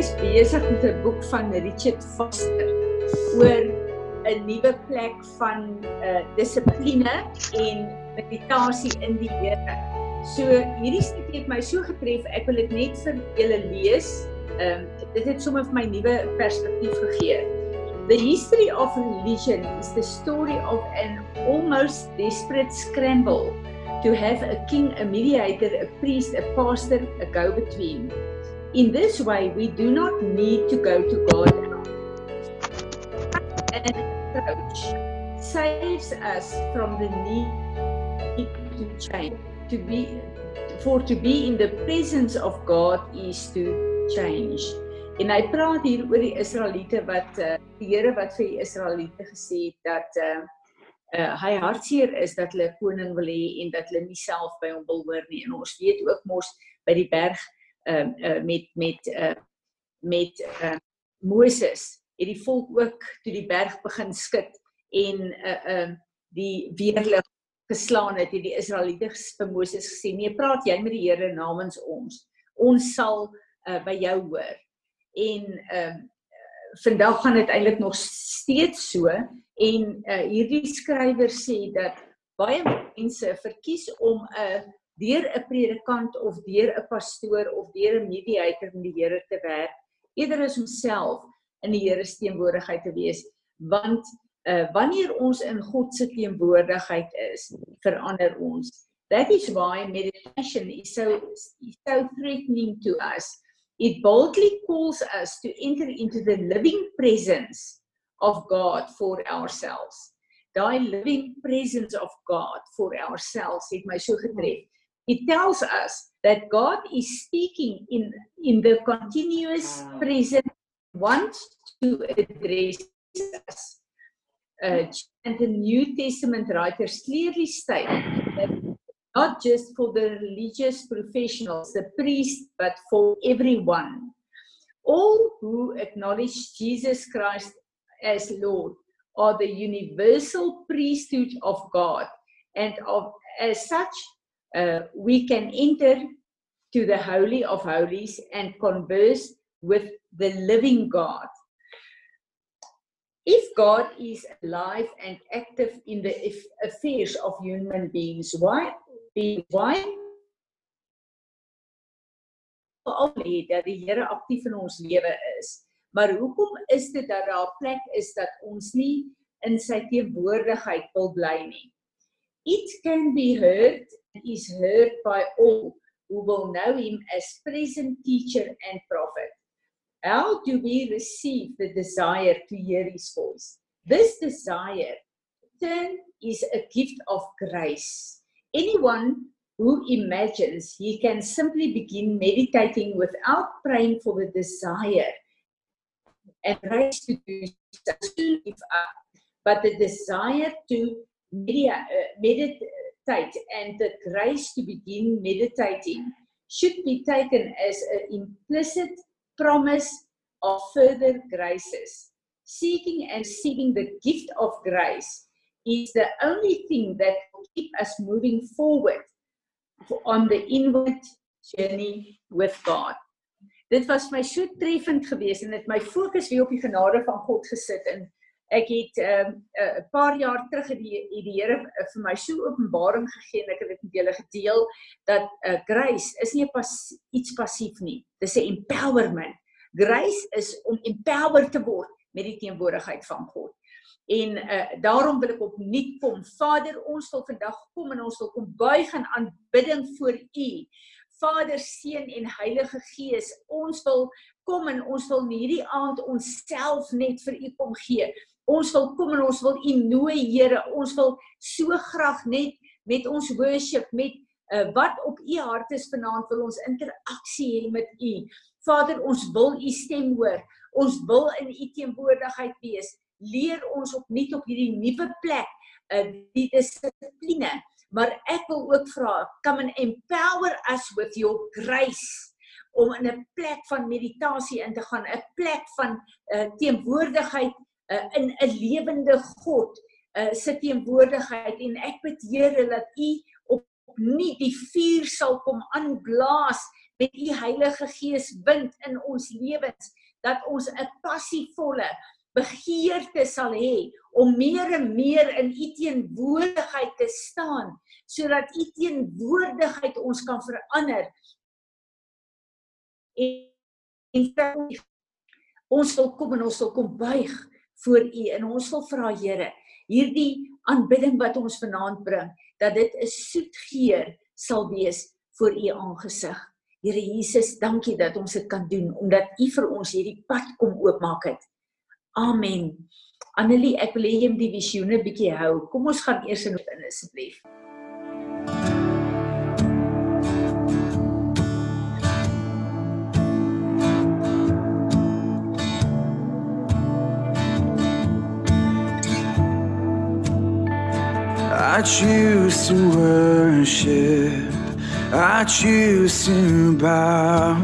is besig met 'n boek van Richard Foster oor 'n nuwe plek van uh dissipline en meditasie in die Here. So hierdie stukkie het my so getref, ek wil dit net vir julle lees. Ehm um, dit het sommer vir my nuwe perspektief gegee. The history of religion is the story of an almost desperate scramble to have a king, a mediator, a priest, a pastor, a go-between. In this way, we do not need to go to God. An approach saves us from the need to change. To be, for to be in the presence of God is to change. En hy praat hier oor die Israeliete wat uh, die Here wat vir die Israeliete gesê het dat uh, uh, hy hartseer is dat hulle koning wil hê en dat hulle nie self by hom wil hoor nie. En ons weet ook mos by die berg uh, uh, met met uh, met uh, Moses het die volk ook toe die berg begin skud en uh uh die weerlig geslaan het het die Israeliete vir Moses gesê nee praat jy met die Here namens ons. Ons sal uh, by jou hoor. En ehm uh, vandag gaan dit eintlik nog steeds so en uh, hierdie skrywer sê dat baie mense verkies om 'n uh, deur 'n predikant of deur 'n pastoor of deur 'n mediator met die Here te werk eerder as homself in die Here se teenwoordigheid te wees. Want uh, wanneer ons in God se teenwoordigheid is verander ons. That is why meditation is so is so threatening to us. It boldly calls us to enter into the living presence of God for ourselves. Daai living presence of God for ourselves het my so getref it tells us that God is speaking in, in the continuous present, wants to address us. Uh, and the New Testament writers clearly state that not just for the religious professionals, the priests, but for everyone. All who acknowledge Jesus Christ as Lord are the universal priesthood of God, and of, as such, uh, we can enter to the Holy of Holies and converse with the living God. If God is alive and active in the affairs of human beings, why why al lê dat die Here aktief in ons lewe is. Maar hoekom is dit dat daar 'n plek is dat ons nie in sy teenwoordigheid wil bly nie? It can be heard is heard by all who will know him as present teacher and prophet. How do we receive the desire to hear his voice? This desire then is a gift of grace. Anyone who imagines he can simply begin meditating without praying for the desire and grace to do so, but the desire to media, uh, meditate and the grace to begin meditating should be taken as an implicit promise of further graces. Seeking and seeking the gift of grace is the only thing that will keep us moving forward on the inward journey with God. Dit was my so treffend geweest en dit my fokus weer op die genade van God gesit en ek het 'n um, uh, paar jaar terug het die het die Here uh, vir my so openbaring gegee en ek het dit met julle gedeel dat uh, grace is nie pas iets passief nie. Dis 'n empowerment. Grace is om empowered te word met die teenwoordigheid van God. En uh, daarom wil ek opnuut kom. Vader, ons wil vandag kom en ons wil kom buig in aanbidding voor U. Vader, Seun en Heilige Gees, ons wil kom en ons wil hierdie aand onsself net vir U kom gee. Ons wil kom en ons wil U nooi, Here. Ons wil so graag net met ons worship, met uh, wat op U hart is vanaand wil ons interaksie hê met U. Vader, ons wil U stem hoor. Ons wil in U teenwoordigheid wees. Leer ons opnuut op hierdie nuwe plek uh, die dissipline. Maar ek wil ook vra, come and empower us with your grace om in 'n plek van meditasie in te gaan, 'n plek van uh, teenwoordigheid uh, in 'n lewende God uh, se teenwoordigheid. En ek bid Here dat U op nie die vuur sal kom aanblaas met u Heilige Gees wind in ons lewens dat ons 'n passievolle begeerte sal hê om meer en meer in u teenwoordigheid te staan sodat u teenwoordigheid ons kan verander. En ons wil kom en ons wil kom buig voor u. En ons wil vra Here hierdie aanbidding wat ons vanaand bring dat dit 'n soet geur sal wees voor u aangesig. Here Jesus dankie dat ons dit kan doen omdat u vir ons hierdie pad kom oopmaak het. Amen. Annelie ek wil hê jy moet die visioene bietjie hou. Kom ons gaan eers in asseblief I choose to worship, I choose to bow.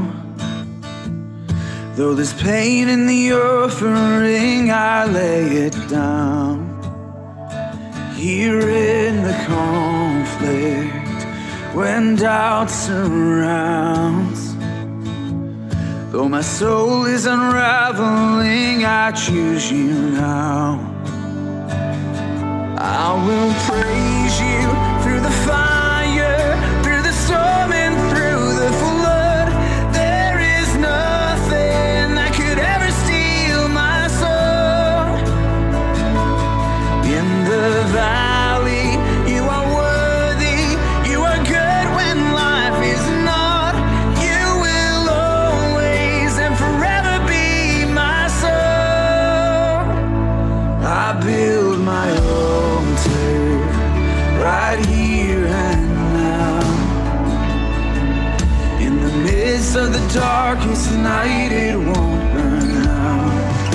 Though there's pain in the offering, I lay it down. Here in the conflict, when doubt surrounds, though my soul is unraveling, I choose you now. I will praise you through the fire, darkest night, it won't burn out.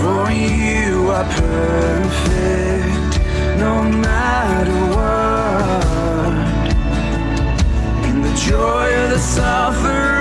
For you are perfect, no matter what. In the joy of the suffering,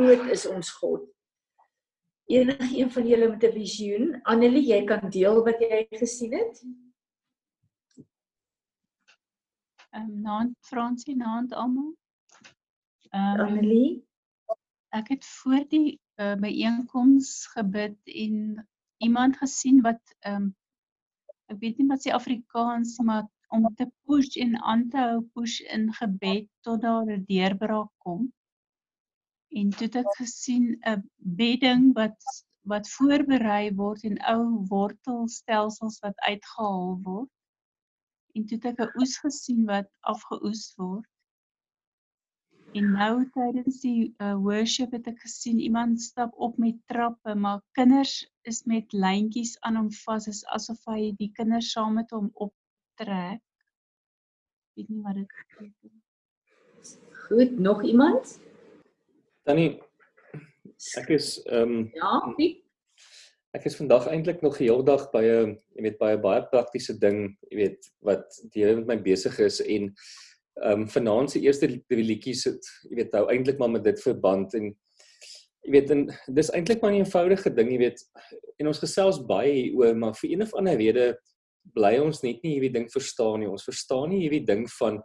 groot is ons God? Enige een van julle met 'n visioen, Annelie, jy kan deel wat jy gesien het? Ehm um, naand Fransie, naand almal. Ehm um, Annelie? ek het voor die uh, byeenkoms gebid en iemand gesien wat ehm um, ek weet nie wat se Afrikaans maar om te push en aan te hou push in gebed tot daar 'n deurbraak kom. En toe het ek gesien 'n bedding wat wat voorberei word en ou wortelstelsels wat uitgehaal word. En toe het ek 'n oes gesien wat afgeoes word. En nou tydens die uh, worship het ek gesien iemand stap op met trappe, maar kinders is met lyntjies aan hom vas, asof hy die kinders saam met hom optrek. Weet nie wat dit beteken. Goed, nog iemand? Tannie, ek is ehm um, Ja, Piet? ek is vandag eintlik nog die hele dag by 'n jy weet by 'n baie praktiese ding, jy weet wat die Here met my besig is en ehm um, vanaand se eerste drie liedjies het jy weet hou eintlik maar met dit verband en jy weet en dis eintlik maar 'n eenvoudige ding, jy weet en ons gesels baie hieroor, maar vir een of ander rede bly ons net nie hierdie ding verstaan nie. Ons verstaan nie hierdie ding van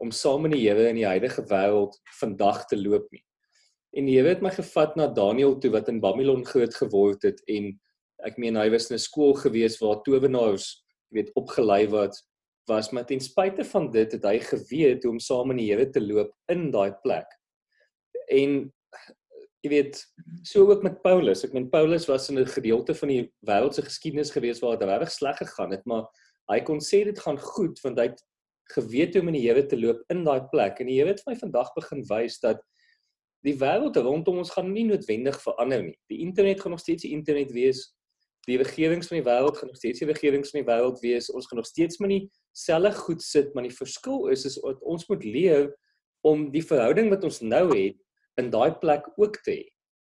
om saam met die Here in die huidige wêreld vandag te loop nie. En die Here het my gevat na Daniël toe wat in Babylon groot geword het en ek meen hy was in 'n skool gewees waar towenaars jy weet opgelei word was maar ten spyte van dit het hy geweet hoe om saam met die Here te loop in daai plek. En jy weet so ook met Paulus. Ek meen Paulus was in 'n gedeelte van die wêreldse geskiedenis gewees waar dit regtig sleg gegaan het, maar hy kon sê dit gaan goed want hy het geweet hoe om in die Here te loop in daai plek. En die Here het vir my vandag begin wys dat die wêreld rondom ons gaan nie noodwendig verander nie. Die internet gaan nog steeds die internet wees. Die regerings van die wêreld gaan nog steeds die regerings van die wêreld wees. Ons gaan nog steeds met dieselfde goed sit, maar die verskil is is ons moet leer om die verhouding wat ons nou het in daai plek ook te hê.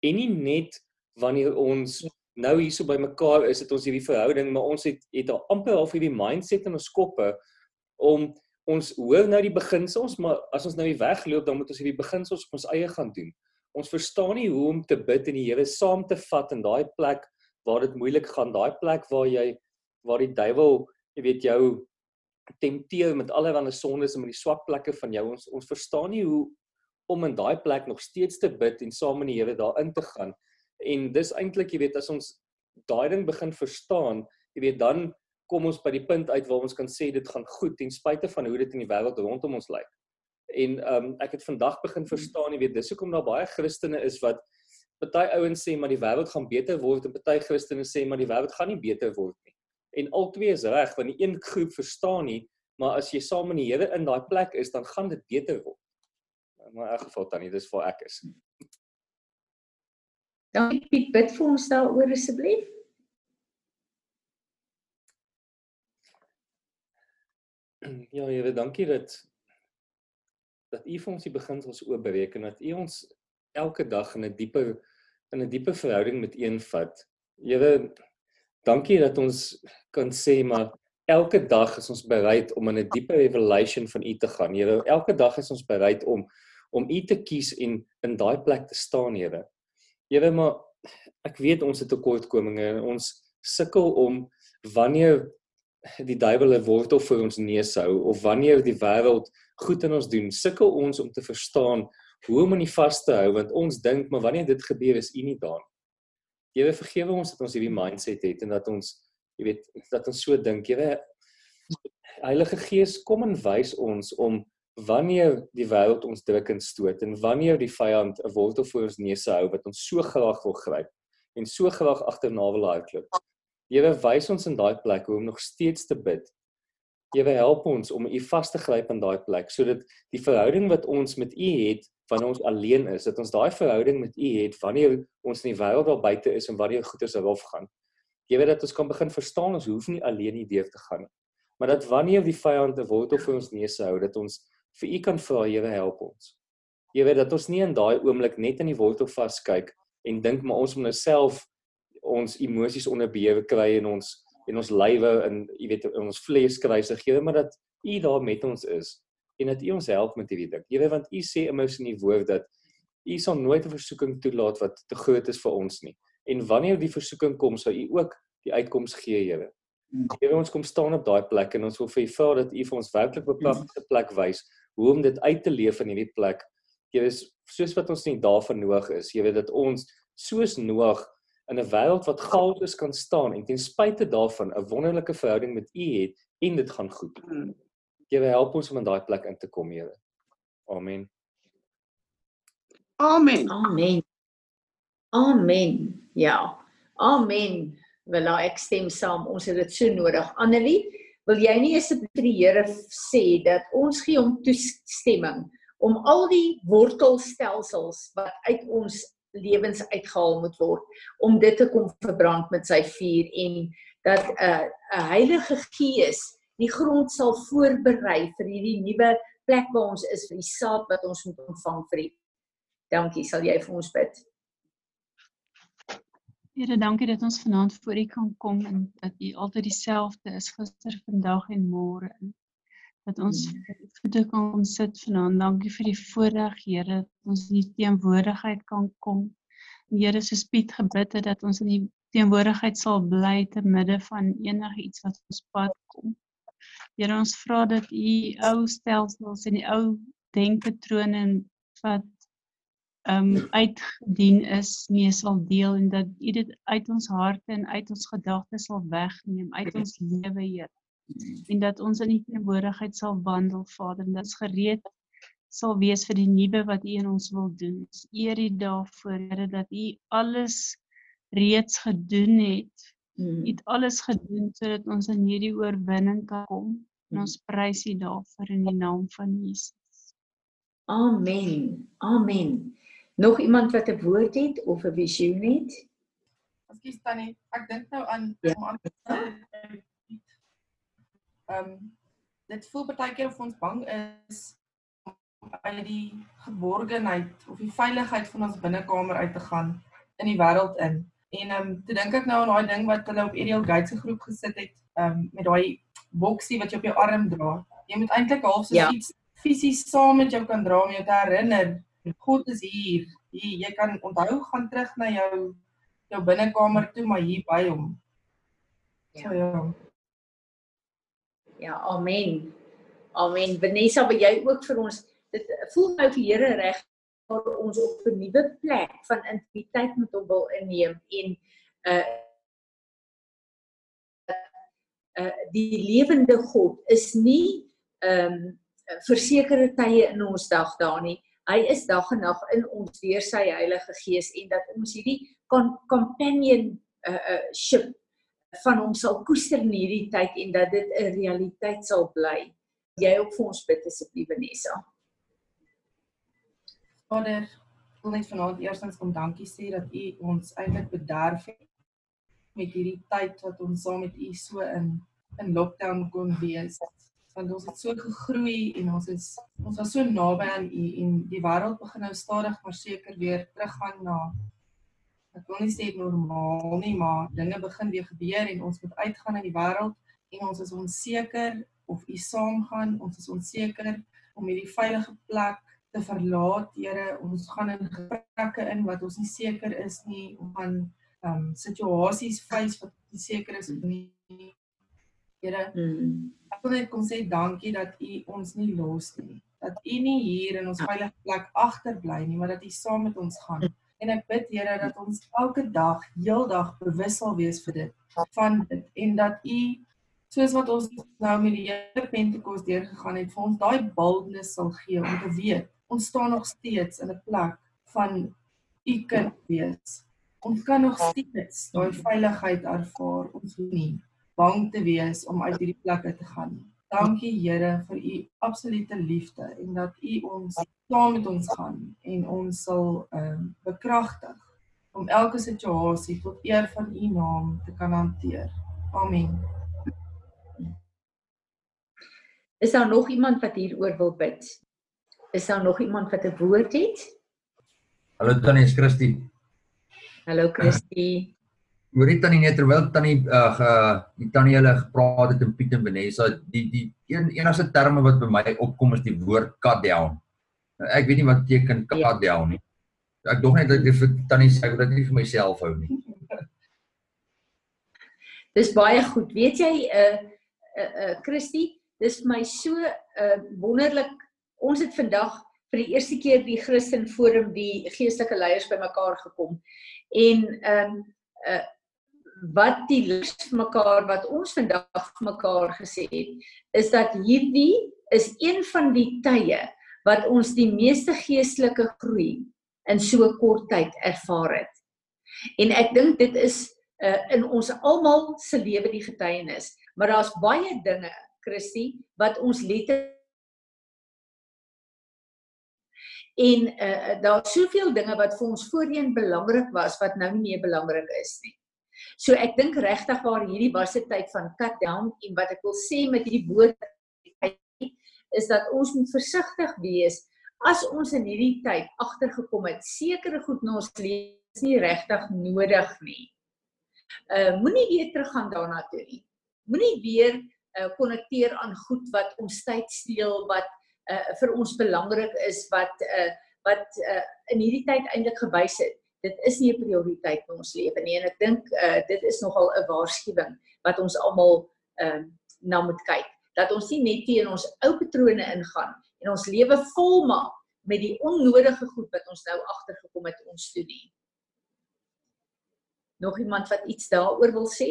En nie net wanneer ons nou hierso by mekaar is, het ons hierdie verhouding, maar ons het het al amper half hierdie mindset in ons koppe om ons hoor nou die beginsels, maar as ons nou hier wegloop, dan moet ons hierdie beginsels op ons eie gaan doen. Ons verstaan nie hoe om te bid en die Here saam te vat in daai plek waar dit moeilik gaan, daai plek waar jy waar die duiwel, jy weet jou tempteer met allerlei sondes en met die swak plekke van jou. Ons ons verstaan nie hoe om in daai plek nog steeds te bid en saam met die Here daarin te gaan. En dis eintlik, jy weet, as ons daai ding begin verstaan, jy weet, dan kom ons by die punt uit waar ons kan sê dit gaan goed ten spyte van hoe dit in die wêreld rondom ons lyk. En ehm um, ek het vandag begin verstaan, jy weet, dis hoekom daar baie Christene is wat party ouens sê maar die wêreld gaan beter word en party Christene sê maar die wêreld gaan nie beter word nie. En albei is reg want die een groep verstaan nie, maar as jy saam met die Here in daai plek is, dan gaan dit beter word. Maar in elk geval tannie, dis waar ek is. Dankie Piet, bid vir ons daaroor asseblief. Ja, Here, dankie dat dat U vir ons die beginsels oopbreek en dat U ons elke dag in 'n dieper in 'n dieper verhouding met U vat. Here, dankie dat ons kan sê maar elke dag is ons bereid om in 'n dieper revelation van U te gaan. Here, elke dag is ons bereid om om U te kies en in daai plek te staan, Here. Here, maar ek weet ons het tekortkominge en ons sukkel om wanneer die duiwel 'n wortel vir ons neus hou of wanneer die wêreld goed aan ons doen, sukkel ons om te verstaan hoe om aan die vas te hou want ons dink maar wanneer dit gebeur is U nie daar. Here vergewe ons dat ons hierdie mindset het en dat ons jy weet dat ons so dink. Here Heilige Gees kom en wys ons om wanneer die wêreld ons druk en stoot en wanneer die vyand 'n wortel voor ons neuse hou wat ons so graag wil gryp en so graag agterna wil hardloop. Here wys ons in daai plek hoe om nog steeds te bid. Here help ons om U vas te gryp in daai plek sodat die verhouding wat ons met U het wanneer ons alleen is, dat ons daai verhouding met U het wanneer ons in die wêreld daar buite is en wanneer goeders rof gaan. Jy weet dat ons kan begin verstaan ons hoef nie alleen nie deur te gaan nie. Maar dat wanneer die vyand 'n wortel vir ons neuse hou, dat ons vir U kan vra, Here help ons. Jy weet dat ons nie in daai oomblik net in die wortel vaskyk en dink maar ons moet nou self ons emosies onder beheer kry en ons en ons lywe in jy weet in ons vlees kry se gee maar dat U daar met ons is en dat U ons help met hierdie ding. Weet want U sê immers in die woord dat U sal nooit 'n versoeking toelaat wat te groot is vir ons nie. En wanneer die versoeking kom, sal U ook die uitkoms gee, Here. Here ons kom staan op daai plek en ons wil vir U vra dat U vir ons werklik 'n praktiese plek wys hoe om dit uit te leef in hierdie plek. Weet soos wat ons nie daarvan nodig is. Jy weet dat ons soos Noag in 'n wêreld wat chaoties kan staan en ten spyte daarvan 'n wonderlike verhouding met U het en dit gaan goed. Jy help ons om in daai plek in te kom, Here. Amen. Amen. Amen. Amen. Ja. Amen. Wel nou, ek stem saam. Ons het dit so nodig. Annelie, wil jy nie asseblief vir die Here sê dat ons gee hom toestemming om al die wortelstelsels wat uit ons lewens uitgehaal moet word om dit te kom verbrand met sy vuur en dat 'n uh, 'n Heilige Gees die grond sal voorberei vir hierdie nuwe plek waar ons is vir die saad wat ons moet ontvang vir die Dankie, sal jy vir ons bid? Here, dankie dat ons vanaand voor U kan kom en dat U altyd dieselfde is gister, vandag en môre. en Dat ons voete kan kom sit vanaand. Dankie vir die voorreg, Here, dat ons in die teenwoordigheid kan kom. Here, soos Piet gebid het dat ons in die teenwoordigheid sal bly te midde van enige iets wat ons pad kom. Here, ons vra dat U ou stelsels en die ou denkpatrone wat ehm um, uitgedien is mee sal deel en dat U dit uit ons harte en uit ons gedagtes sal wegneem uit ons lewe Here en dat ons in die teenwoordigheid sal wandel Vader en dat ons gereed sal wees vir die nuwe wat U in ons wil doen. Ons eer U daarvoor Here dat U alles reeds gedoen het. U het alles gedoen sodat ons in hierdie oorwinning kan kom. En ons prys U daarvoor in die naam van Jesus. Amen. Amen. Nog iemand wat 'n woord het of 'n visioen het? Ekskuus Tannie, ek dink nou aan Ja. om aan Ehm dit voel baie keer of ons bang is uit die geborgenheid of die veiligheid van ons binnekamer uit te gaan in die wêreld in. En ehm um, toe dink ek nou aan daai ding wat hulle op Ariel Gates se groep gesit het, ehm um, met daai boksie wat jy op jou arm dra. Jy moet eintlik half so Ja. iets fisies saam met jou kan dra om jou te herinner God is hier. hier. Jy kan onthou gaan terug na jou jou binnekamer toe maar hier by hom. So ja. Ja, amen. Amen. Vanessa, wil jy ook vir ons dit voel nou vir Here reg vir ons op 'n nuwe plek van intimiteit met hom wil inneem en uh uh die lewende God is nie ehm um, versekerde tye in ons dag daar nie. Hy is dag en nag in ons deur sy Heilige Gees en dat ons hierdie companion uh, uh ship van hom sal koester in hierdie tyd en dat dit 'n realiteit sal bly. Jy ook vir ons bid asseblief Vanessa. Vader, wil net vanaand eerstens kom dankie sê dat U ons eintlik bederf het met hierdie tyd wat ons saam met U so in in lockdown kon wees. Want ons het so gegroei en ons is ons was so naby aan U en die wêreld begin nou stadig maar seker weer teruggaan na ek wil nie sê normaal nie, maar dinge begin weer gebeur en ons moet uitgaan in die wêreld en ons is onseker of U saamgaan, ons is onseker om hierdie veilige plek te verlaat, Here. Ons gaan in gesprekke in wat ons nie seker is nie, om gaan ehm um, situasies face wat nie seker is nie. Here, Mm. ek wil net kom sê dankie dat U ons nie los nie. Dat U nie hier in ons veilige plek agterbly nie, maar dat U saam met ons gaan. En ek bid Here dat ons elke dag, heeldag bewus sal wees vir dit, van dit en dat U soos wat ons nou met die Here Pentekos deurgegaan het, vir ons daai boldness sal gee om te weet ons staan nog steeds in 'n plek van U kind wees. Ons kan nog steeds daai veiligheid ervaar. Ons hoef nie bang te wees om uit hierdie plek uit te gaan nie. Dankie Here vir u absolute liefde en dat u ons saam met ons gaan en ons sal ehm um, bekragtig om elke situasie tot eer van u naam te kan hanteer. Amen. Is daar nog iemand wat hieroor wil bid? Is daar nog iemand wat 'n woord het? Hallo Tannie is Christie. Hallo Christie. Hoorie Tannie net terwyl Tannie uh, ge, die Tannie hulle gepraat het en Piet en Vanessa, die die een enigste terme wat by my opkom is die woord cut down. Nou, Ek weet nie wat beteken cut Ja. down nie. Ek dog net dat ek vir Tannie sê ek wil dit nie vir myself hou nie. Dis baie goed. Weet jy uh uh, uh Christie, dis vir my so uh wonderlik. Ons het vandag vir die eerste keer die Christen Forum die geestelike leiers bymekaar gekom. En ehm um, uh wat die lus vir mekaar wat ons vandag vir mekaar gesê het, is dat hierdie is een van die tye wat ons die meeste geestelike groei in so kort tyd ervaar het. En ek dink dit is uh, in ons almal se lewe die getuienis, maar daar's baie dinge, Christie, wat ons letterlik en uh, daar's soveel dinge wat vir ons voorheen belangrik was wat nou nie meer belangrik is nie. So ek dink regtig waar hierdie was 'n tyd van cut down en wat ek wil sê met hierdie woord is dat ons moet versigtig wees as ons in hierdie tyd agtergekom het sekere goed in ons lewe is nie regtig nodig nie. Uh moenie weer teruggaan daarna toe nie. Moenie weer uh konnekteer aan goed wat ons tyd steel wat uh vir ons belangrik is wat uh wat uh in hierdie tyd eintlik gewys het. Dit is nie 'n prioriteit in ons lewe nie en ek dink uh dit is nogal 'n waarskuwing wat ons almal ehm uh, na moet kyk dat ons nie net teen ons ou patrone ingaan en ons lewe volmaak met die onnodige goed wat ons nou agtergekom het ons toe nie. Nog iemand wat iets daaroor wil sê?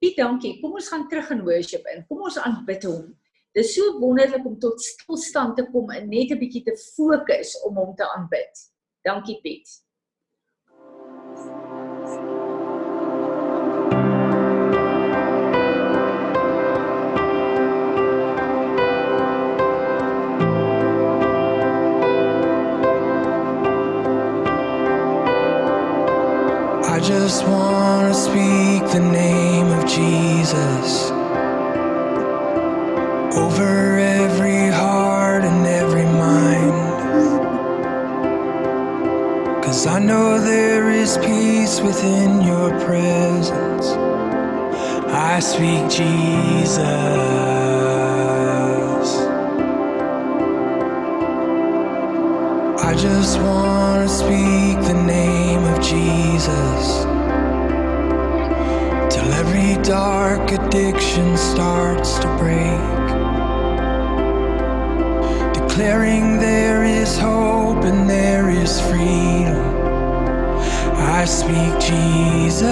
Piet, dankie. Kom ons gaan terug in worship in. Kom ons aanbid hom. Dit is so wonderlik om tot stilstand te kom en net 'n bietjie te fokus om hom te aanbid. Dankie Piet. I just want to speak the name of Jesus over every heart and every mind. Cause I know there is peace within your presence. I speak Jesus. I just want to speak the name of Jesus till every dark addiction starts to break. Declaring there is hope and there is freedom. I speak Jesus.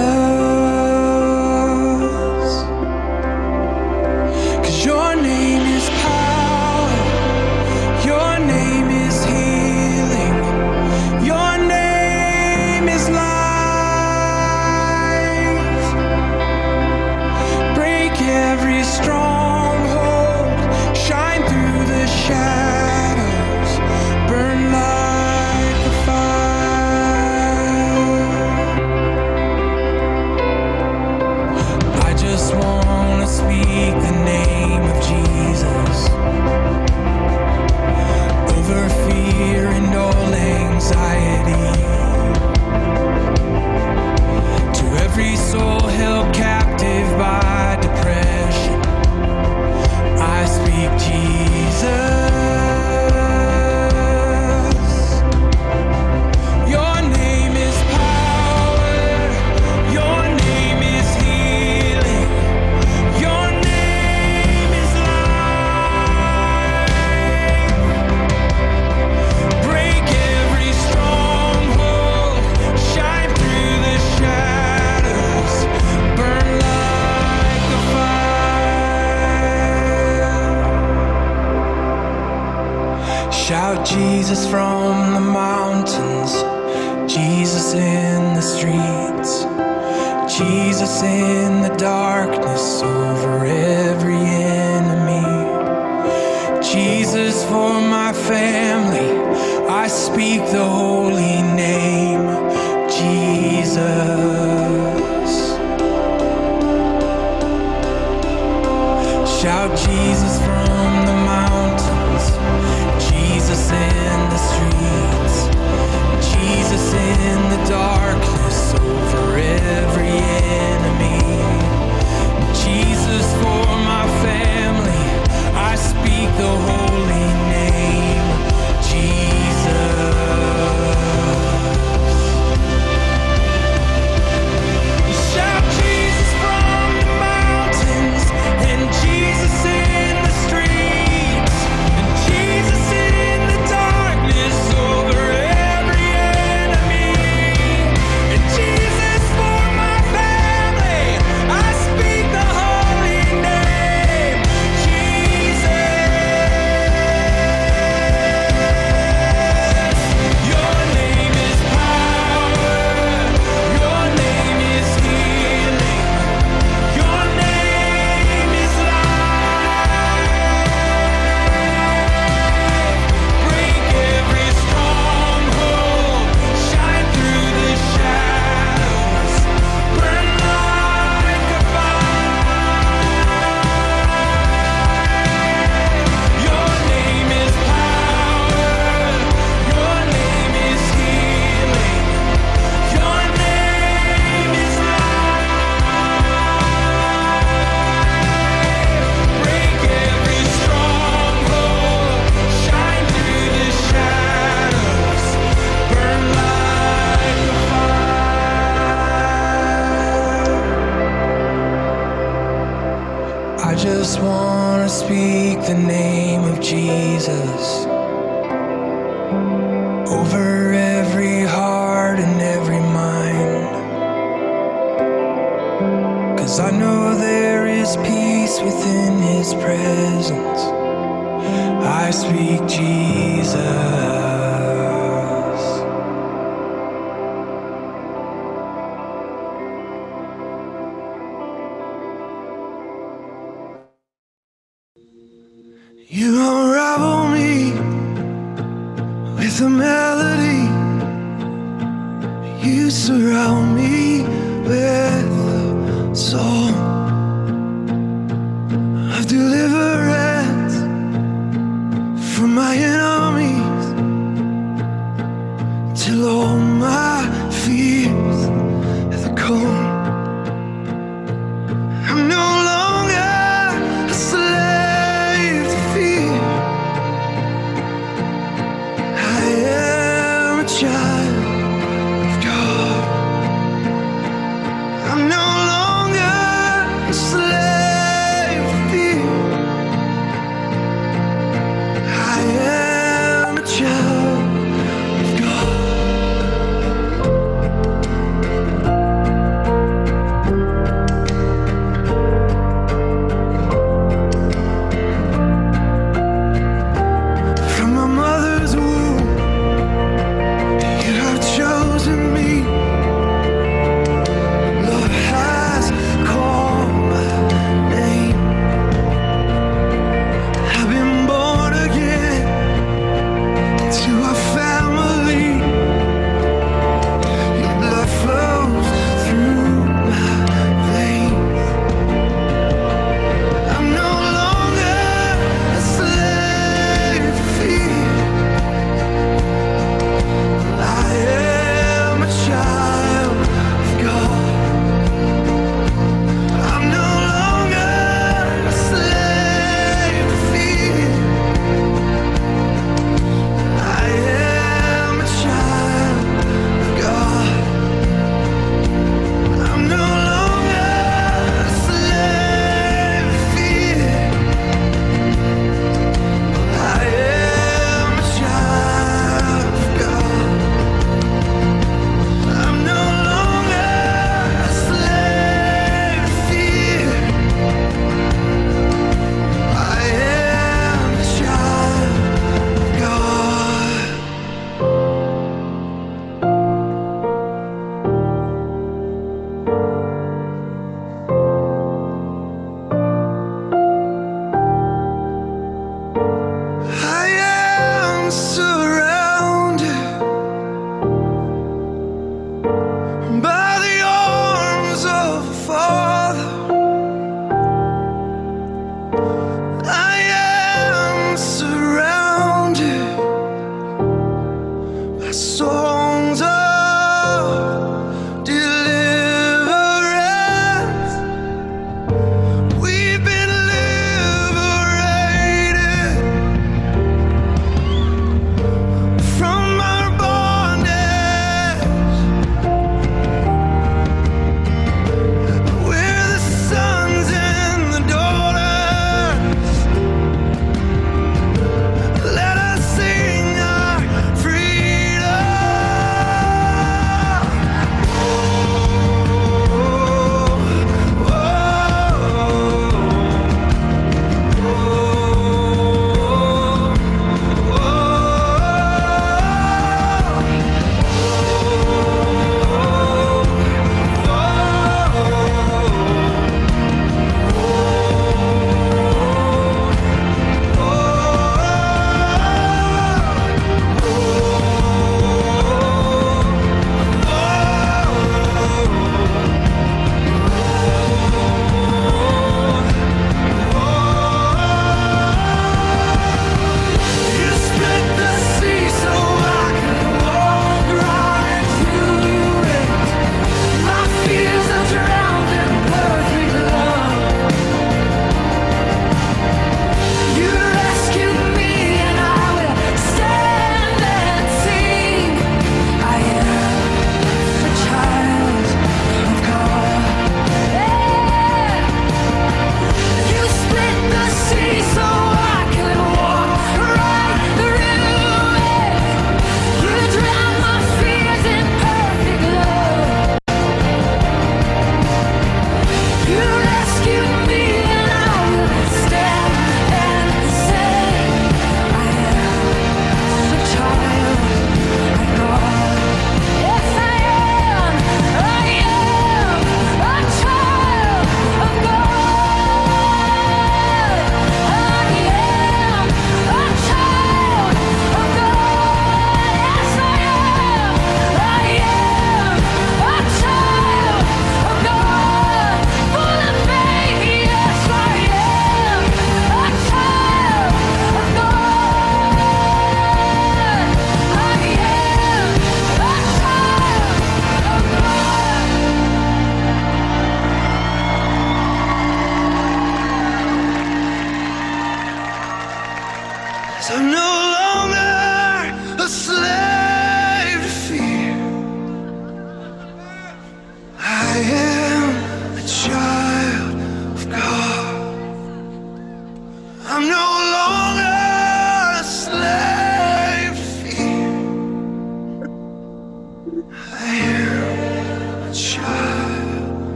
With a melody. You surround me with a song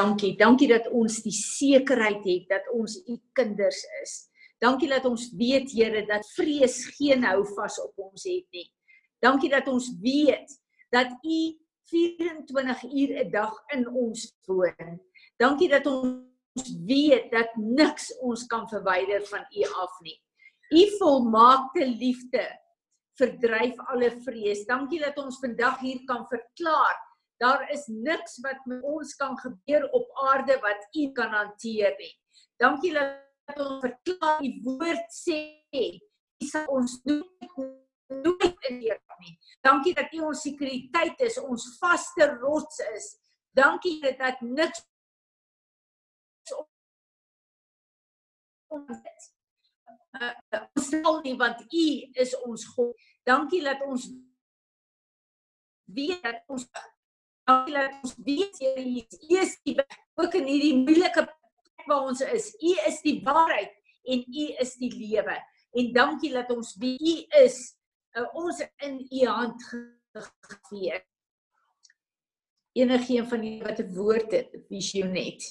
dankie. Dankie dat ons die sekerheid het dat ons u kinders is. Dankie dat ons weet, Here, dat vrees geen hou vas op ons het nie. Dankie dat ons weet dat u 24 uur 'n dag in ons woon. Dankie dat ons weet dat niks ons kan verwyder van u af nie. U volmaakte liefde verdryf alle vrees. Dankie dat ons vandag hier kan verklaar daar is niks wat met ons kan gebeur op aarde wat u kan hanteer nie. Dankie dat ons verklaar die woord sê u sal ons nooit nooit inleer nie. Dankie dat u ons sekuriteit is, ons vaste rots is. Dankie Here, dat niks ons sal nie want u is ons God. Dankie dat ons weet dat ons dankie dat ons weet Here Jesus, u is die weg, ook in hierdie moeilike plek waar ons is. U is die waarheid en u is die lewe. En dankie dat ons wie u is, uh, ons in u hand gegee. Enige een van julle wat 'n woord het, visionet.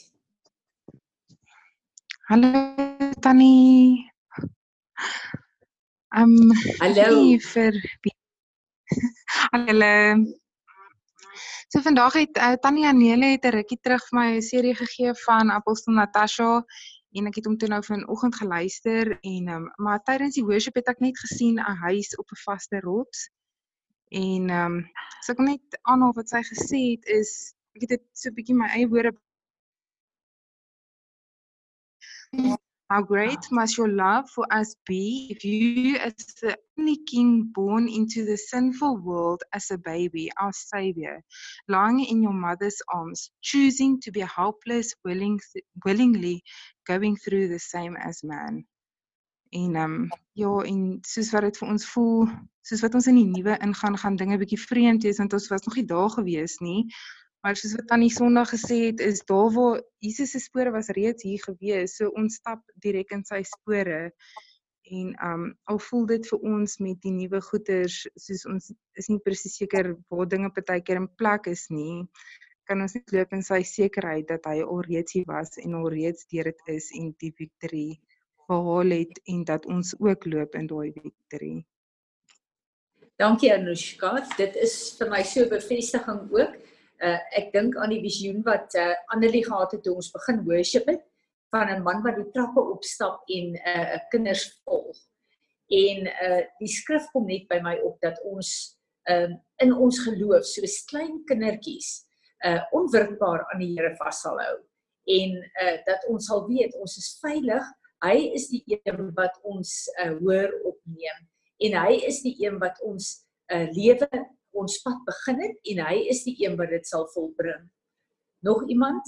Hallo Tannie. Um Hallo. vir Hallo. So vandag het uh, Tannie Anele het 'n rukkie terug vir my 'n serie gegee van Apostel Natasha en ek het hom toe nou vanoggend geluister en um, maar tydens die worship het ek net gesien 'n huis op 'n vaste rots. En ehm um, so ek net aanhaal wat sy gesê het is ek het dit so 'n bietjie my eie woorde How great must your love for us be if you, as the only king born into the sinful world as a baby, our savior, lying in your mother's arms, choosing to be helpless, willing, willingly going through the same as man. En ehm um, ja, en soos wat dit vir ons voel, soos wat ons in die nuwe ingaan, gaan dinge bietjie vreemd wees want ons was nog nie daar gewees nie. Maar soos wat Tannie Sondag gesê het, is daar waar Jesus se spore was reeds hier gewees. So ons stap direk in sy spore. En um al voel dit vir ons met die nuwe goeders soos ons is nie presies seker waar dinge partykeer in plek is nie, kan ons net loop in sy sekerheid dat hy alreeds hier was en alreeds deur dit is en die victory behaal het en dat ons ook loop in daai victory. Dankie Anushka. Dit is vir my so bevestiging ook. Uh ek dink aan die visioen wat uh Annelie gehad het toe ons begin worship het van 'n man wat die trappe opstap en uh kinders volg. En uh die skrif kom net by my op dat ons um in ons geloof soos klein kindertjies uh onwrikbaar aan die Here vashou hou en uh dat ons sal weet ons is veilig. Hy is die een wat ons uh hoor opneem en hy is die een wat ons uh lewe ons pad begin het en hy is die een wat dit sal volbring. Nog iemand?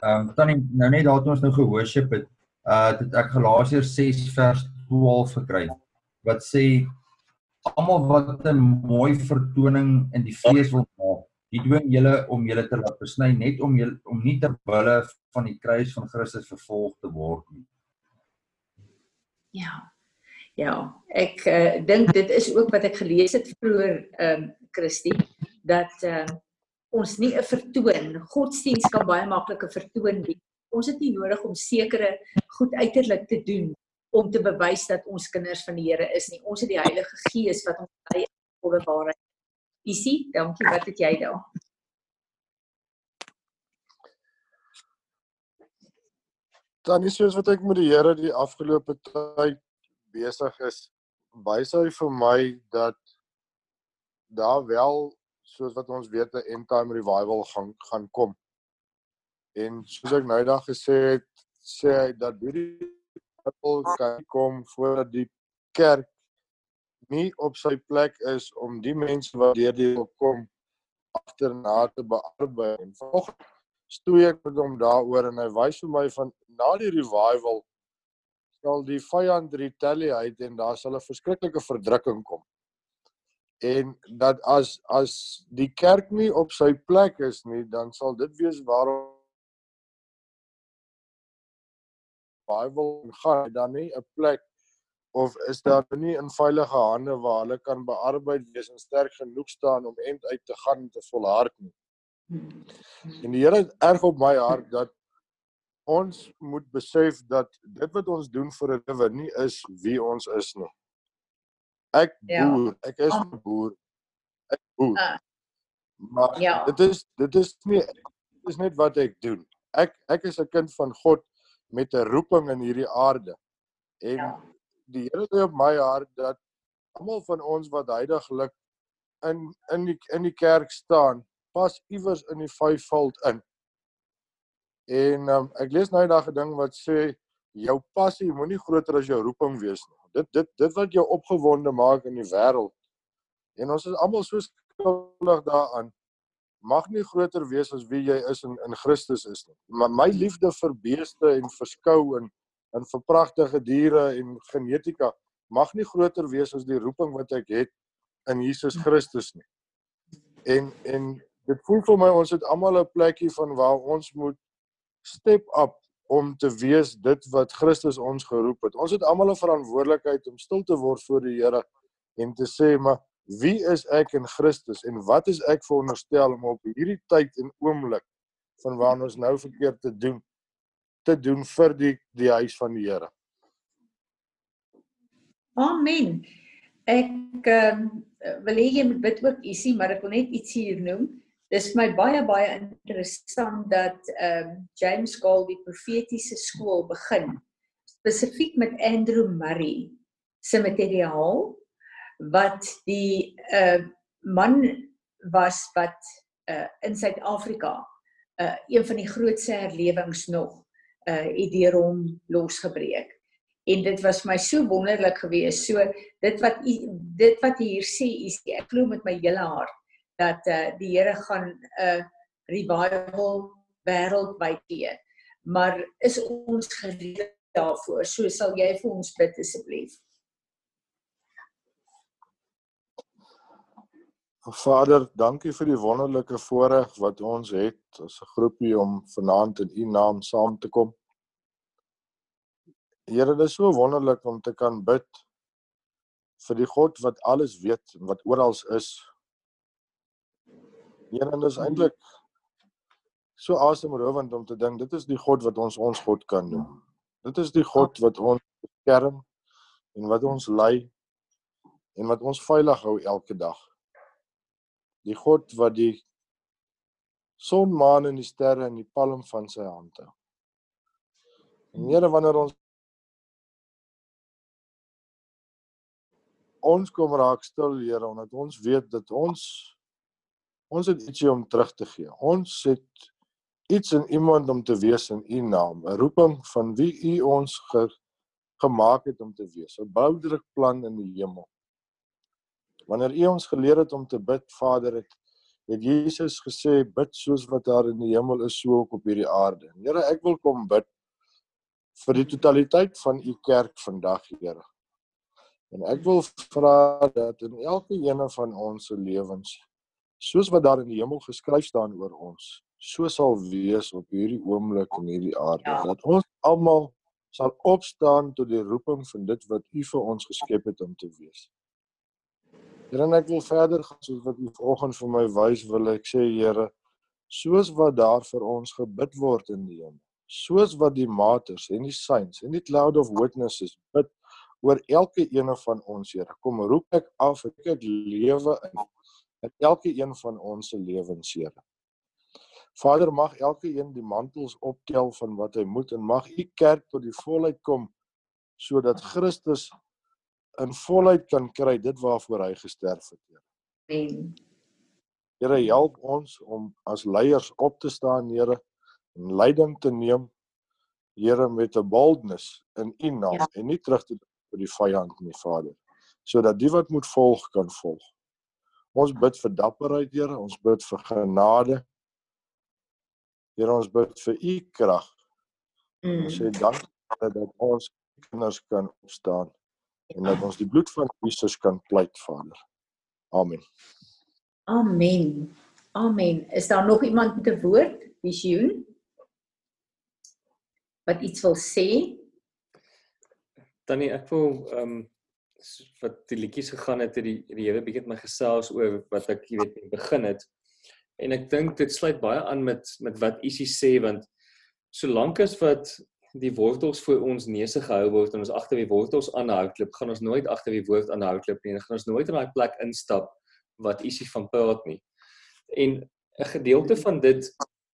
Ehm um, tannie nou net daar toe ons nou gehoorship het, uh dit ek Galasiërs 6 vers 12 gekry wat sê almal wat 'n mooi vertoning in die vlees wil maak, die dwing julle om julle te laat besny net om julle om nie ter wille van die kruis van Christus vervolg te word nie. Ja. Ja, ek uh, dink dit is ook wat ek gelees het vroeër ehm um, Christie dat ehm uh, ons nie 'n vertoon godsdiens kan baie maklik 'n vertoon wees. Ons het nie nodig om sekere goed uiterlik te doen om te bewys dat ons kinders van die Here is nie. Ons het die Heilige Gees wat ons lei in volle waarheid. Isie, dankie. Wat het jy daar? Dan is soos wat ek met die Here die afgelope tyd besig is, wys hy vir my dat daar wel soos wat ons weet 'n end time revival gaan gaan kom. En soos ek nou eendag gesê het, sê hy dat hierdie revival kan kom voordat die kerk nie op sy plek is om die mense wat deur die wil kom agterna te bearbei. En vanoggend stoei ek met hom daaroor en hy wys vir my van na die revival sal die vyand retaliate en daar sal 'n verskriklike verdrukking kom. En dat as as die kerk nie op sy plek is nie, dan sal dit wees waarom revival gaan dan nie 'n plek of is daar nie in veilige hande waar hulle kan bearbeid wees en sterk genoeg staan om end uit te gaan en te volhard nie. En die Here het erg op my hart dat ons moet besef dat dit wat ons doen vir 'n lewe nie is wie ons is nie. Ek Ja. boer, ek is 'n boer. Ek boer. Ah. Maar Ja. dit is dit is nie dit is net wat ek doen. Ek ek is 'n kind van God met 'n roeping in hierdie aarde. En Ja. die Here lê op my hart dat almal van ons wat heidaglik in in die in die kerk staan, pas iewers in die vyfveld in. En um, ek lees nou eendag 'n ding wat sê jou passie moenie groter as jou roeping wees nie. Dit dit dit wat jou opgewonde maak in die wêreld. En ons is almal so skuldig daaraan. Mag nie groter wees as wie jy is in in Christus is nie. Maar my liefde vir beeste en vir skou en en vir pragtige diere en genetika mag nie groter wees as die roeping wat ek het in Jesus Christus nie. En en dit voel vir my ons het almal 'n plekkie van waar ons moet step up om te wees dit wat Christus ons geroep het. Ons het almal 'n verantwoordelikheid om stil te word voor die Here en te sê maar wie is ek in Christus en wat is ek veronderstel om op hierdie tyd en oomblik van waar ons nou verkeerd te doen te doen vir die die huis van die Here. Amen. Ek ehm wil hê jy moet bid ook ietsie, maar ek wil net iets hier noem. Dis vir my baie baie interessant dat ehm James Gall die profetiese skool begin spesifiek met Andrew Murray se materiaal wat die uh man was wat uh in Suid-Afrika uh een van die grootste herlewings nog uh het deur hom losgebreek. En dit was my so wonderlik geweest. So dit wat u dit wat u hier sê, is ek glo met my hele hart dat uh die Here gaan 'n uh, revival wêreldwyd gee. Maar is ons gereed daarvoor? So sal jy vir ons bid asseblief. Vader, dankie vir die wonderlike voorreg wat ons het as 'n groepie om vanaand in U naam saam te kom. Here, dit is so wonderlik om te kan bid vir die God wat alles weet en wat oral is. En dit is eintlik so asemrowend om te dink dit is die God wat ons ons God kan noem. Dit is die God wat ons beskerm en wat ons lei en wat ons veilig hou elke dag. Die God wat die son, maan en die sterre in die palm van sy hand hou. En Here, wanneer ons ons kom raak stil, Here, omdat ons weet dat ons ons het ietsie om terug te gee. Ons het iets in iemand om te wees in U naam, 'n roeping van wie U ons ge, gemaak het om te wees, 'n boudelik plan in die hemel. Wanneer U ons geleer het om te bid, Vader, het, het Jesus gesê bid soos wat daar in die hemel is, so ook op hierdie aarde. Here, ek wil kom bid vir die totaliteit van U kerk vandag, Here. En ek wil vra dat in elke ene van ons se lewens, soos wat daar in die hemel geskryf staan oor ons, so sal wees op hierdie oomblik en hierdie aarde. Ja. Dat ons almal sal opstaan tot die roeping van dit wat U vir ons geskep het om te wees. Here, en ek wil verder gaan soos wat U vanoggend vir my wys, wil ek sê Here, soos wat daar vir ons gebid word in die hemel, soos wat die maters en die saints en die cloud of witnesses bid oor elke ene van ons, Here. Kom roep ek af, ek ek lewe in in elke een van ons se lewens, Here. Vader, mag elke een die mantels optel van wat hy moet en mag U kerk tot die volheid kom sodat Christus in volheid kan kry dit waarvoor hy gesterf het, Here. Amen. Here, help ons om as leiers op te staan, Here, en leiding te neem, Here, met 'n boldness in U naam Ja. en nie terug te vir die vyand nie, Vader, sodat die wat moet volg kan volg. Ons bid vir dapperheid, Here, ons bid vir genade. Here ons bid vir u krag. Ons sê Mm. dankie dat dat ons kinders kan opstaan en dat ons die bloed van Jesus kan pleit, Vader. Amen. Amen. Amen. Is daar nog iemand met 'n woord? Visioen? Wat iets wil sê? Tannie, ek wil ehm um, wat die liedjies gegaan het, het die die Here bietjie met my gesels oor wat ek, jy weet, begin het. En ek dink dit sluit baie aan met met wat Isie sê want solank as wat die wortels voor ons neuse gehou word en ons agter die wortels aanhouklip, gaan ons nooit agter die woord aanhouklip nie en gaan ons nooit in daai plek instap wat Isie van praat nie. En 'n gedeelte van dit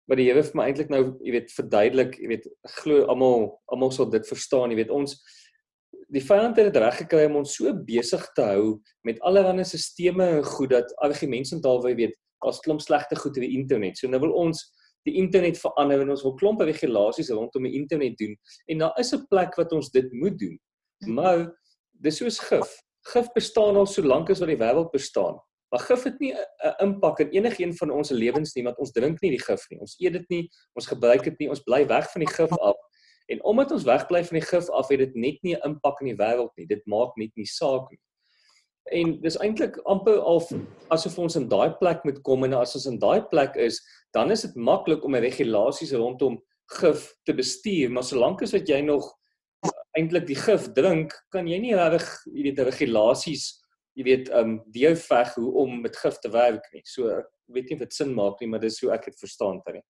wat die Here vir my eintlik nou, jy weet, verduidelik, jy weet, glo almal almal sal dit verstaan, jy weet, ons die vyand het dit reg gekry om ons so besig te hou met allerlei sisteme en goed dat argumente en taal weet daar's klomp slegte goed op die internet. So nou wil ons die internet verander en ons wil klomp regulasies rondom die internet doen en daar is 'n plek wat ons dit moet doen. Maar dis soos gif. Gif bestaan al so lank as wat die wêreld bestaan. Maar gif het nie 'n impak in enigiemand van ons lewens nie want ons drink nie die gif nie. Ons eet dit nie, ons gebruik dit nie, ons bly weg van die gif af. En omdat ons wegbly van die gif af, het dit net nie 'n impak in die wêreld nie. Dit maak net nie saak nie. En dis eintlik amper al asof ons in daai plek moet kom en as ons in daai plek is, dan is dit maklik om regulasies rondom gif te bestuur, maar solank as wat jy nog eintlik die gif drink, kan jy nie regtig, jy weet, regulasies, jy weet, um deurveg hoe om met gif te werk nie. So ek weet nie of dit sin maak nie, maar dis hoe ek dit verstaan tannie.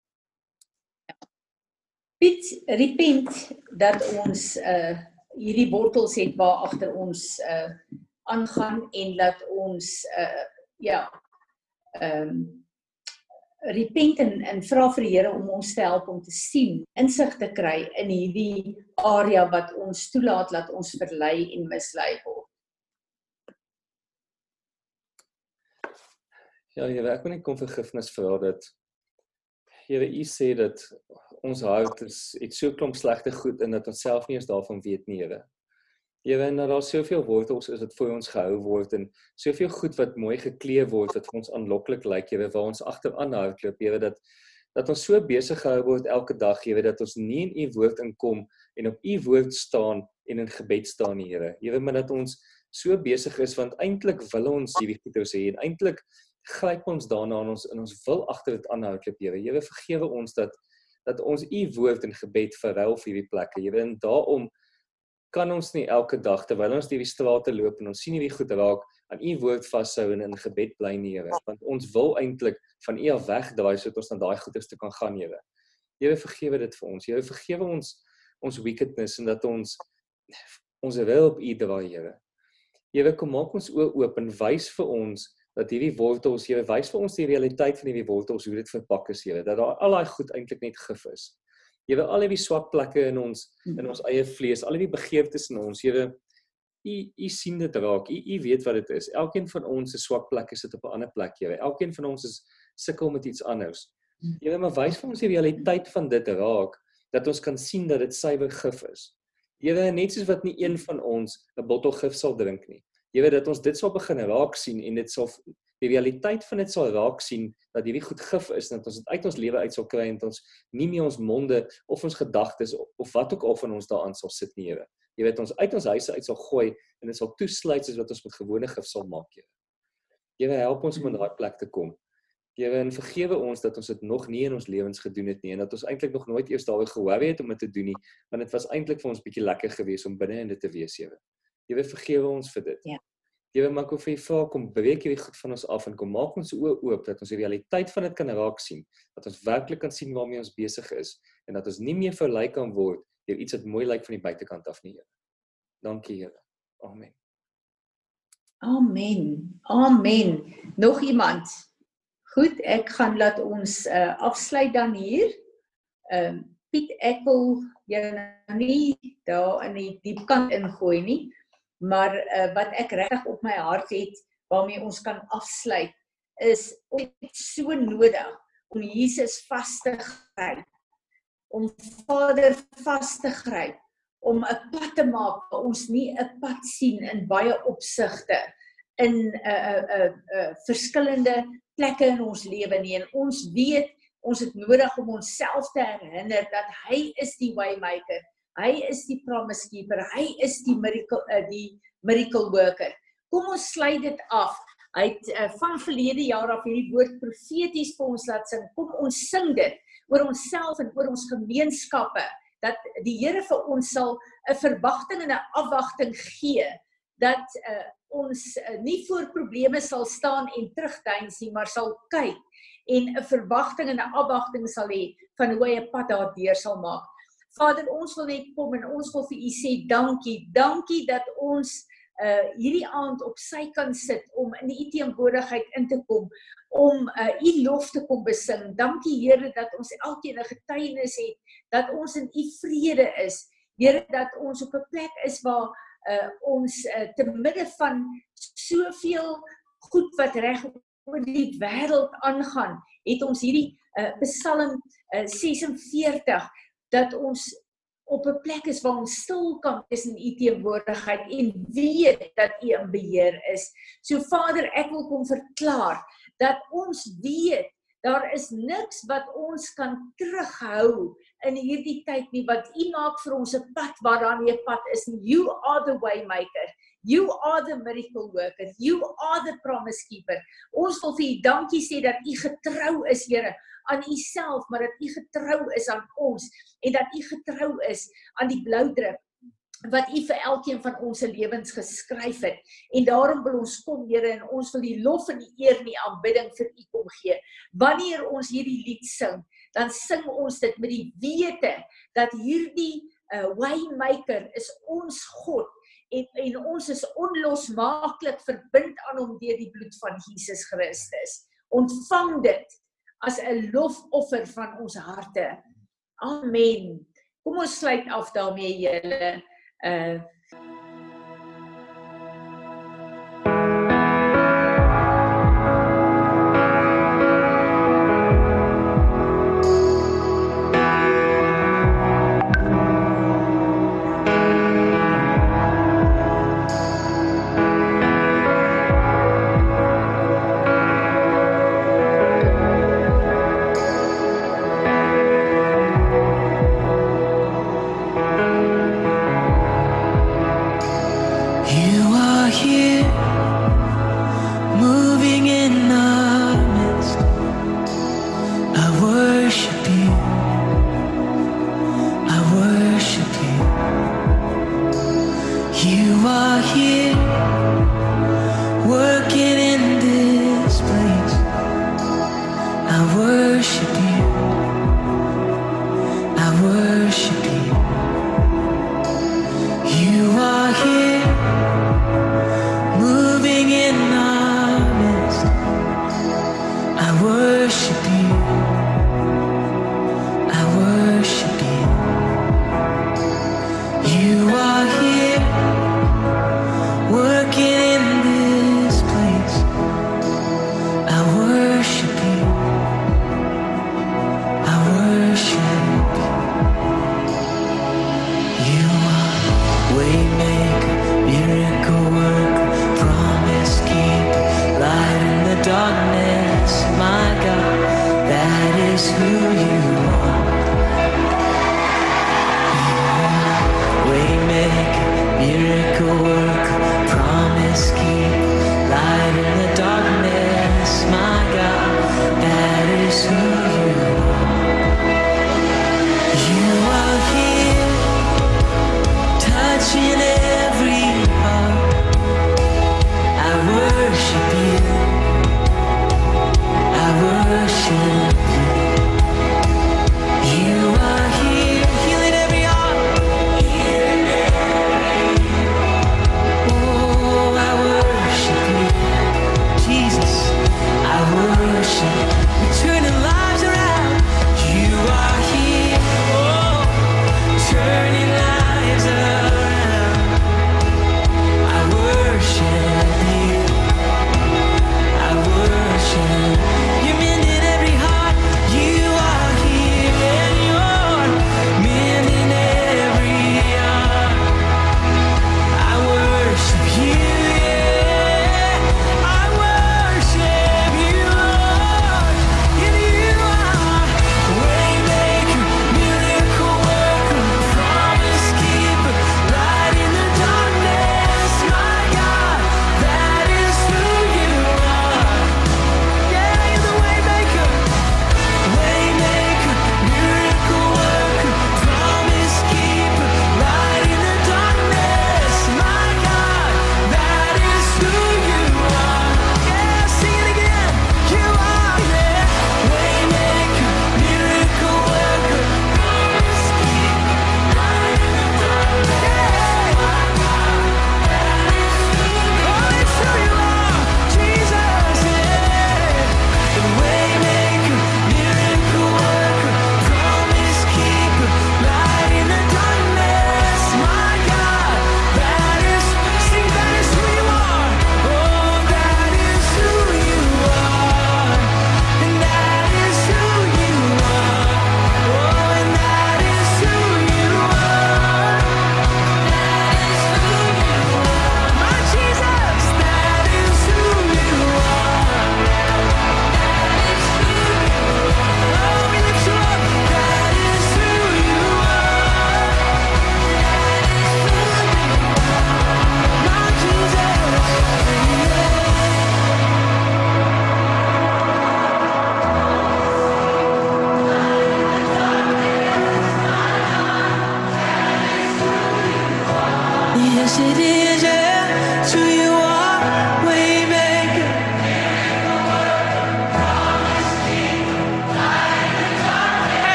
Piet, repent dat ons uh hierdie wortels het waar agter ons uh aangaan en dat ons uh ja ehm um, repent en, en vra vir die Here om ons te help om te sien, insig te kry in hierdie area wat ons toelaat dat ons verlei en mislei word. Ja, Here, ek wil net kom vergifnis vra dat Here, U sê dat ons hart is het so klomp slegte goed in dat ons self nie eens daarvan weet nie, Here. Here, en daar soveel wortels is wat voor ons gehou word en soveel goed wat mooi geklee word wat vir ons aanloklik lyk, Here, waar ons agteraan hardloop, Here, dat dat ons so besig gehou word elke dag, Here, dat ons nie in U woord inkom en op U woord staan en in gebed staan, Here. Here, maar dat ons so besig is want eintlik wil ons hierdie goeders hê en eintlik gryp ons daarna en ons in ons wil agter dit aanhou, Here. Here, vergewe ons dat dat ons u woord en gebed verruil vir hierdie plekke. Here, en daarom kan ons nie elke dag terwyl ons deur die strate loop en ons sien hierdie goed raak aan u woord vashou en in gebed bly nie, Here, want ons wil eintlik van u af wegdraai sodat ons na daai goeders te kan gaan, Here. Here, vergewe dit vir ons. Here, vergewe ons ons wickedness en dat ons ons wil op u draai, Here. Here, kom maak ons oë oop en wys vir ons dat hierdie wortels, Here, wys vir ons die realiteit van hierdie wortels, hoe dit verpak is, Here, dat daar al daai goed eintlik net gif is. Here, al hierdie swak plekke in ons in ons eie vlees, al hierdie begeertes in ons, Here, U U sien dit raak. U U weet wat dit is. Elkeen van ons se swak plekke sit op 'n ander plek, Here. Elkeen van ons is sukkel met iets anders. Here, maar wys vir ons die realiteit van dit raak dat ons kan sien dat dit suiwer gif is. Here, net soos wat nie een van ons 'n bottel gif sal drink nie. Here, dat ons dit sal begin raak sien en dit sal die realiteit van dit sal raak sien dat hierdie goed gif is en dat ons dit uit ons lewe uit sal kry en dat ons nie meer ons monde of ons gedagtes of wat ook al van ons daaraan sal sit nie, Here. Jy weet ons uit ons huise uit sal gooi en dit sal toesluit soos wat ons met gewone gif sal maak, Here. Here, help ons om in daai plek te kom. Here, en vergewe ons dat ons dit nog nie in ons lewens gedoen het nie en dat ons eintlik nog nooit eers daaroor gehoor het om dit te doen nie, want dit was eintlik vir ons bietjie lekker geweest om binne in dit te wees, Here. Here, vergewe ons vir dit. Ja. Here, maak of jy vra kom breek hierdie goed van ons af en kom maak ons oë oop dat ons die realiteit van dit kan raak sien, dat ons werklik kan sien waarmee ons besig is en dat ons nie meer verlei kan word deur iets wat mooi lyk van die buitekant af nie, Here. Dankie, Here. Amen. Amen. Amen. Nog iemand? Goed, ek gaan laat ons uh, afsluit dan hier. Ehm uh, Piet, ek wil jou nou nie daar in die diep kant ingooi nie, maar uh, wat ek regtig op my hart het waarmee ons kan afsluit is dit so nodig om Jesus vas te gryp. Om Vader vas te gryp om 'n pad te maak waar ons nie 'n pad sien in baie opsigte in 'n uh, 'n uh, 'n uh, uh, verskillende plekke in ons lewe nie en ons weet Ons het nodig om onsself te herinner dat hy is die waymaker. Hy is die promise keeper. Hy is die miracle uh, die miracle worker. Kom ons sluit dit af. Hy het uh, van verlede jaar af hierdie woord profeties vir ons laat sing. Kom ons sing dit oor onsself en oor ons gemeenskappe dat die Here vir ons sal 'n verwagting en 'n afwagting gee dat uh, ons uh, nie voor probleme sal staan en terugdeins nie, maar sal kyk en 'n verwagting en 'n afwagting sal hê van hoe hy 'n pad daardeur sal maak. Vader, ons wil net kom en ons wil vir U sê dankie. Dankie dat ons uh hierdie aand op sy kan sit om in U teenwoordigheid in te kom om uh U lof te kom besing. Dankie Here dat ons elkeen 'n getuienis het dat ons in U vrede is. Here dat ons op 'n plek is waar uh ons uh, te midde van soveel goed wat reg oor die wêreld aangaan, het ons hierdie uh Psalm uh, 46 dat ons op 'n plek is waar ons stil kan wees in u teenwoordigheid en weet dat u in beheer is. So Vader, ek wil kom verklaar dat ons weet daar is niks wat ons kan terughou in hierdie tyd nie wat u maak vir ons 'n pad waar daar nie 'n pad is nie. You are the way maker. You are the miracle worker. You are the promise keeper. Ons wil vir u dankie sê dat u getrou is, Here, aan u self, maar dat u getrou is aan ons en dat u getrou is aan die bloudruk wat u vir elkeen van ons se lewens geskryf het. En daarom wil ons kom, Here, en ons wil die lof en die eer en die aanbidding vir u kom gee. Wanneer ons hierdie lied sing, dan sing ons dit met die wete dat hierdie uh, waymaker is ons God en en ons is onlosmaaklik verbind aan hom deur die bloed van Jesus Christus. Ontvang dit as 'n lofoffer van ons harte. Amen. Kom ons sluit af daarmee julle. Uh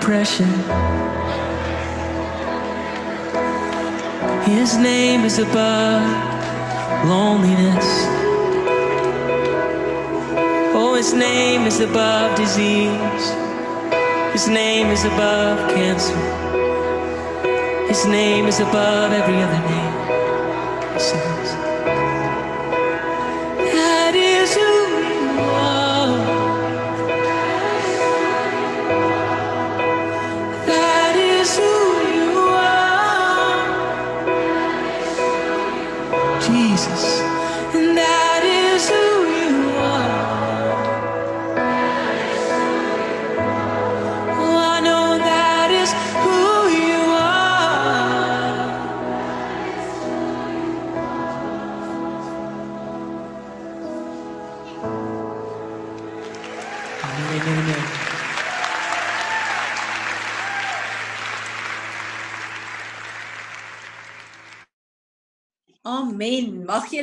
depression. His name is above loneliness. Oh, his name is above disease. His name is above cancer. His name is above every other name.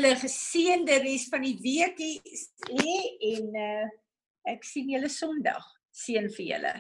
julle geseënde res van die week hê en uh, ek sien julle Sondag. Seën vir julle.